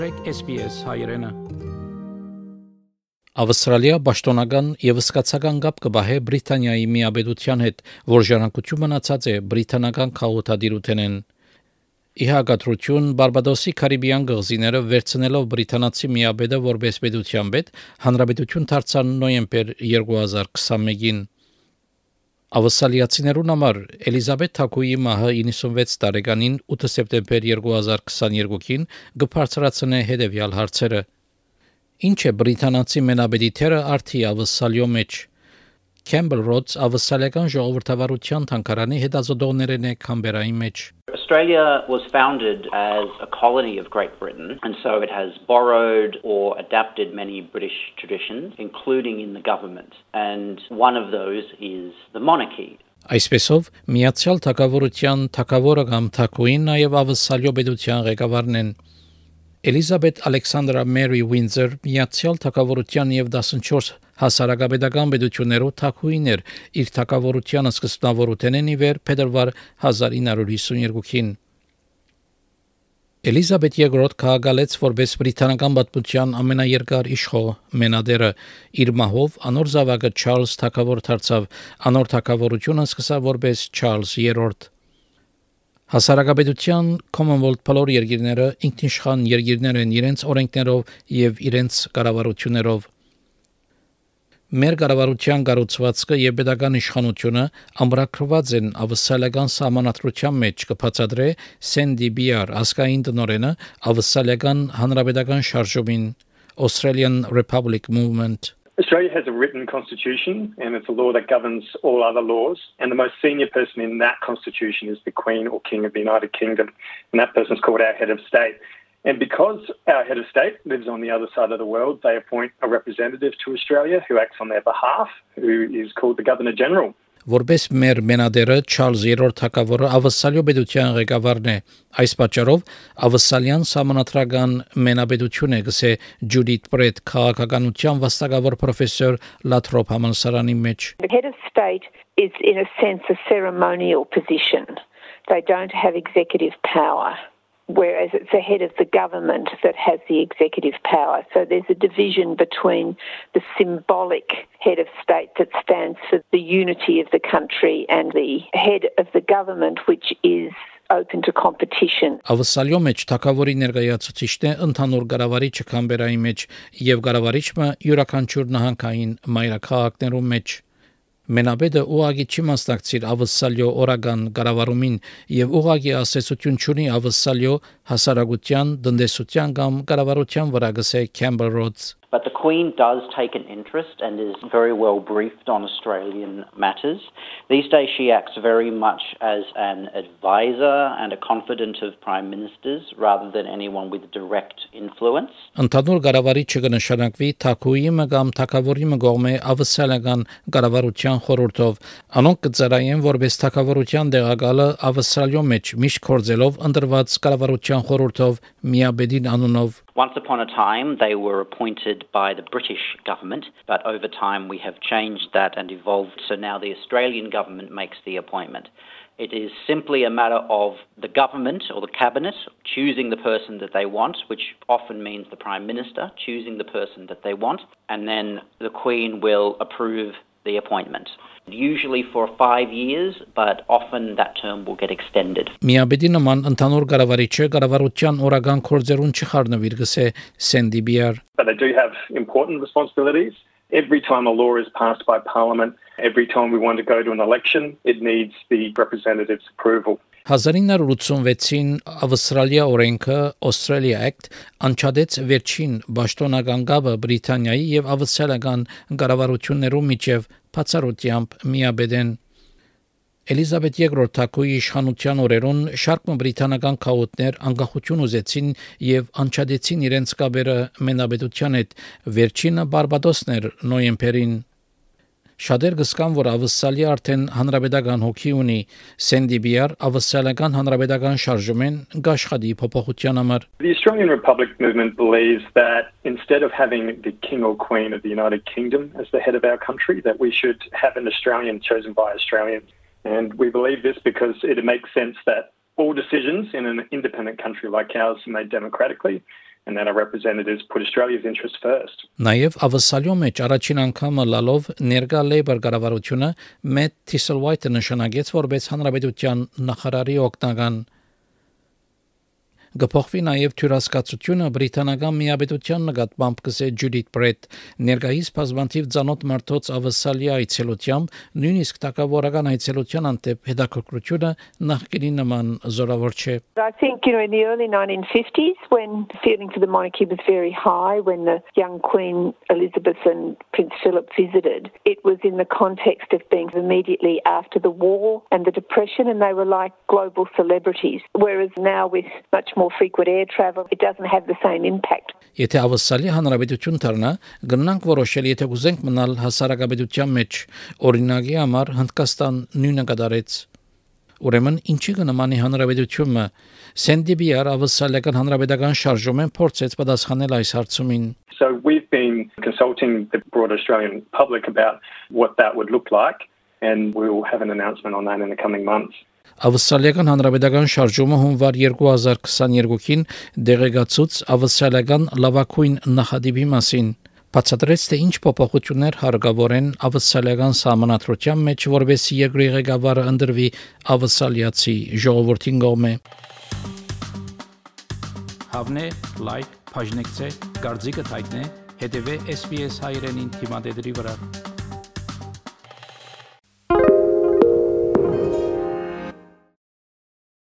մտրեք SPS հայրենը Ավստրալիա պաշտոնական եւ սկացական կապ կբահե Բրիտանիայի միաբեդության հետ, որ ժառանգություն մնացած է բրիտանական քաղաքադիրութենեն։ Իհակատրություն Բարբադոսի Կարիբյան գղզիները վերցնելով բրիտանացի միաբեդը որպես պետության պետ, հանրապետություն դարձան նոյեմբեր 2021-ին։ Ավսալիացիներուն համար Էլիզաբեթ Թակուի մահը 96 տարեկանին 8 սեպտեմբեր 2022-ին կբարձրացնե հետևյալ հարցերը. Ինչ է բրիտանացի մենաբեդի թերը արդի ավսալյո մեջ Campbell Roads ավսալական ժողովրդավարության թանկարանի հետազոտողներն է Կամբերայի մեջ Australia was founded as a colony of Great Britain, and so it has borrowed or adapted many British traditions, including in the government. And one of those is the monarchy. Այսպեսով Միացյալ Թագավորության Թագավորը կամ Թագուին նաև ավսալյո պետության ղեկավարն են։ Էլիզաբետ Ալեքսանդրա Մերի Ուինձեր Միացյալ Թագավորության եւ 14 հասարակապետական պետություններով թակուին էր իր թակավորությանը սկզբնավորութենեն ի վեր փետրվար 1952-ին Էլիզաբեթ II քաղաքալեց որպես բրիտանական պատմության ամենաերկար իշխող մենադերը իր մահով անոր զավակը Չարլզ թագավոր դարձավ անոր թագավորությունը սկսավ որպես Չարլզ III Հասարակապետության Commonwealth բոլոր երկիրները ինքնիշխան երկիրներ են իրենց օրենքներով եւ իրենց կառավարություններով Մեր կառավարության կառուցվածքը եւ pedagogan իշխանությունը ամրագրված են ավսալական համանատրության մեջ կբացատրե CNDBR ասկային տնորենը ավսալական հանրապետական շարժումին Australian Republic Movement Australia has a written constitution and it's a law that governs all other laws. And the most senior person in that constitution is the Queen or King of the United Kingdom. And that person is called our head of state. And because our head of state lives on the other side of the world, they appoint a representative to Australia who acts on their behalf, who is called the Governor General. Որպես մեր մենադերը Չարլզ III թագավորը ավսալյո պետության ղեկավարն է։ Այս պատճառով ավսալյան համանատրական մենաբեդություն է գսե Ջուդիթ Պրետ քաղաքականության վաստակավոր պրոֆեսոր Լաթրոփ համալսարանի մեջ։ The head of state is in a sense a ceremonial position. They don't have executive power. Whereas it's the head of the government that has the executive power. So there's a division between the symbolic head of state that stands for the unity of the country and the head of the government, which is open to competition. Ավսալյո մեջ թակավորի ներկայացուցիչն է ընդհանուր գարավարիչը Կամբերայի մեջ եւ գարավարիչը յուրաքանչյուր նահանգային մայրաքաղաքներում մեջ Մենաբեդը ուղագի չի մասնակցիր ավսալյո օրագան կառավարումին եւ ուղագի ասեցություն չունի ավսալյո հասարակության, տնտեսության կամ կառավարության վրա գսե Campbell Roads But the Queen does take an interest and is very well briefed on Australian matters. These days, she acts very much as an advisor and a confidant of prime ministers rather than anyone with direct influence. Ընդհանուր կառավարիչը կնշանակվի Թակուիմը կամ Թակավորիմը գողմե ավսալական կառավարության խորհրդով։ Անոնք կծրայեն որպես Թակավորության դեղակալը ավսալյո մեջ միշտ կորձելով ընդրված կառավարության խորհրդով միաբեդին անունով Once upon a time, they were appointed by the British government, but over time we have changed that and evolved. So now the Australian government makes the appointment. It is simply a matter of the government or the cabinet choosing the person that they want, which often means the Prime Minister choosing the person that they want, and then the Queen will approve the appointment. Usually for five years, but often that term will get extended. Միաբեդի նման ընդհանուր կառավարիչը կառավարության օրական կորձերուն չխառնվիր գսե Սենդիբիար But they do have important responsibilities. Every time a law is passed by Parliament, every time we want to go to an election, it needs the representative's approval. 1986-ին Ավստրալիա օրենքը Australia Act անչադեց վերջին պաշտոնական գաբը Բրիտանիայի եւ ավստրալիական կառավարություններու միջև բացառությամբ միաբեդեն Էլիզաբեթ II Թակոյի իշխանության օրերուն շարք բրիտանական քաոտներ անկախություն ուզեցին եւ անչադեցին իրենց կաբերը մենաբեդության հետ վերջինը Բարբադոսն էր նոյեմբերին Շատեր գսկան, որ ավսալի արդեն հանրապետական հոգի ունի, Սենդիբիար ավսալական հանրապետական շարժումեն գաշխատի փոփոխության համար։ The Australian Republic movement believes that instead of having the king or queen of the United Kingdom as the head of our country, that we should have an Australian chosen by Australians. And we believe this because it makes sense that all decisions in an independent country like ours are made democratically and that our representatives put Australia's interests first. Նաև ավսալյո մեջ առաջին անգամը լալով ներգա Labour կառավարությունը Matt Thistlewhite նշանակեց որպես հանրապետության նախարարի օգնական Գփոխվի նաև թյուրասկացությունը բրիտանական միաբետության նկատմամբ կսե Ջուդիթ Բրեդ ներկայիս բազմանթիվ ցանոթ մարդոց ավսալի այցելությամբ նույնիսկ տակավորական այցելության անտեպ հետաքրքրությունը նախկինի նման զորավոր չէ I think you know in the early 1950s when feeling for the monarchy was very high when the young Queen Elizabeth and Prince Philip visited it was in the context of being immediately after the war and the depression and they were like global celebrities. Whereas now with much more frequent air travel, it doesn't have the same impact. Եթե ավսալի հանրապետություն դառնա, գնանք որոշել, եթե կուզենք մնալ հասարակապետության մեջ, օրինակի համար Հնդկաստան նույնը կդարեց։ Ուրեմն ինչի կնմանի հանրապետությունը Սենդիբիար ավսալական հանրապետական շարժումեն փորձեց պատասխանել այս հարցումին։ So we've been consulting the broad Australian public about what that would look like and we will have an announcement on that in the coming months. Ավստրալիական հանրապետական շարժումը հունվար 2022-ին դեղեկացուց ավստրալիական լավակույն նախադիպի մասին բացատրեց թե ինչ փոփոխություններ հարկավոր են ավստրալիական համանատրության մեջ որովհետեւ երկրի ղեկավարը ընդրվի ավստրալիացի ժողովրդին կողմէ Հավնե լայք բաժնեկցե դարձիկը թայտնե հետեւե SPS հայրենին թիմադեդի վրա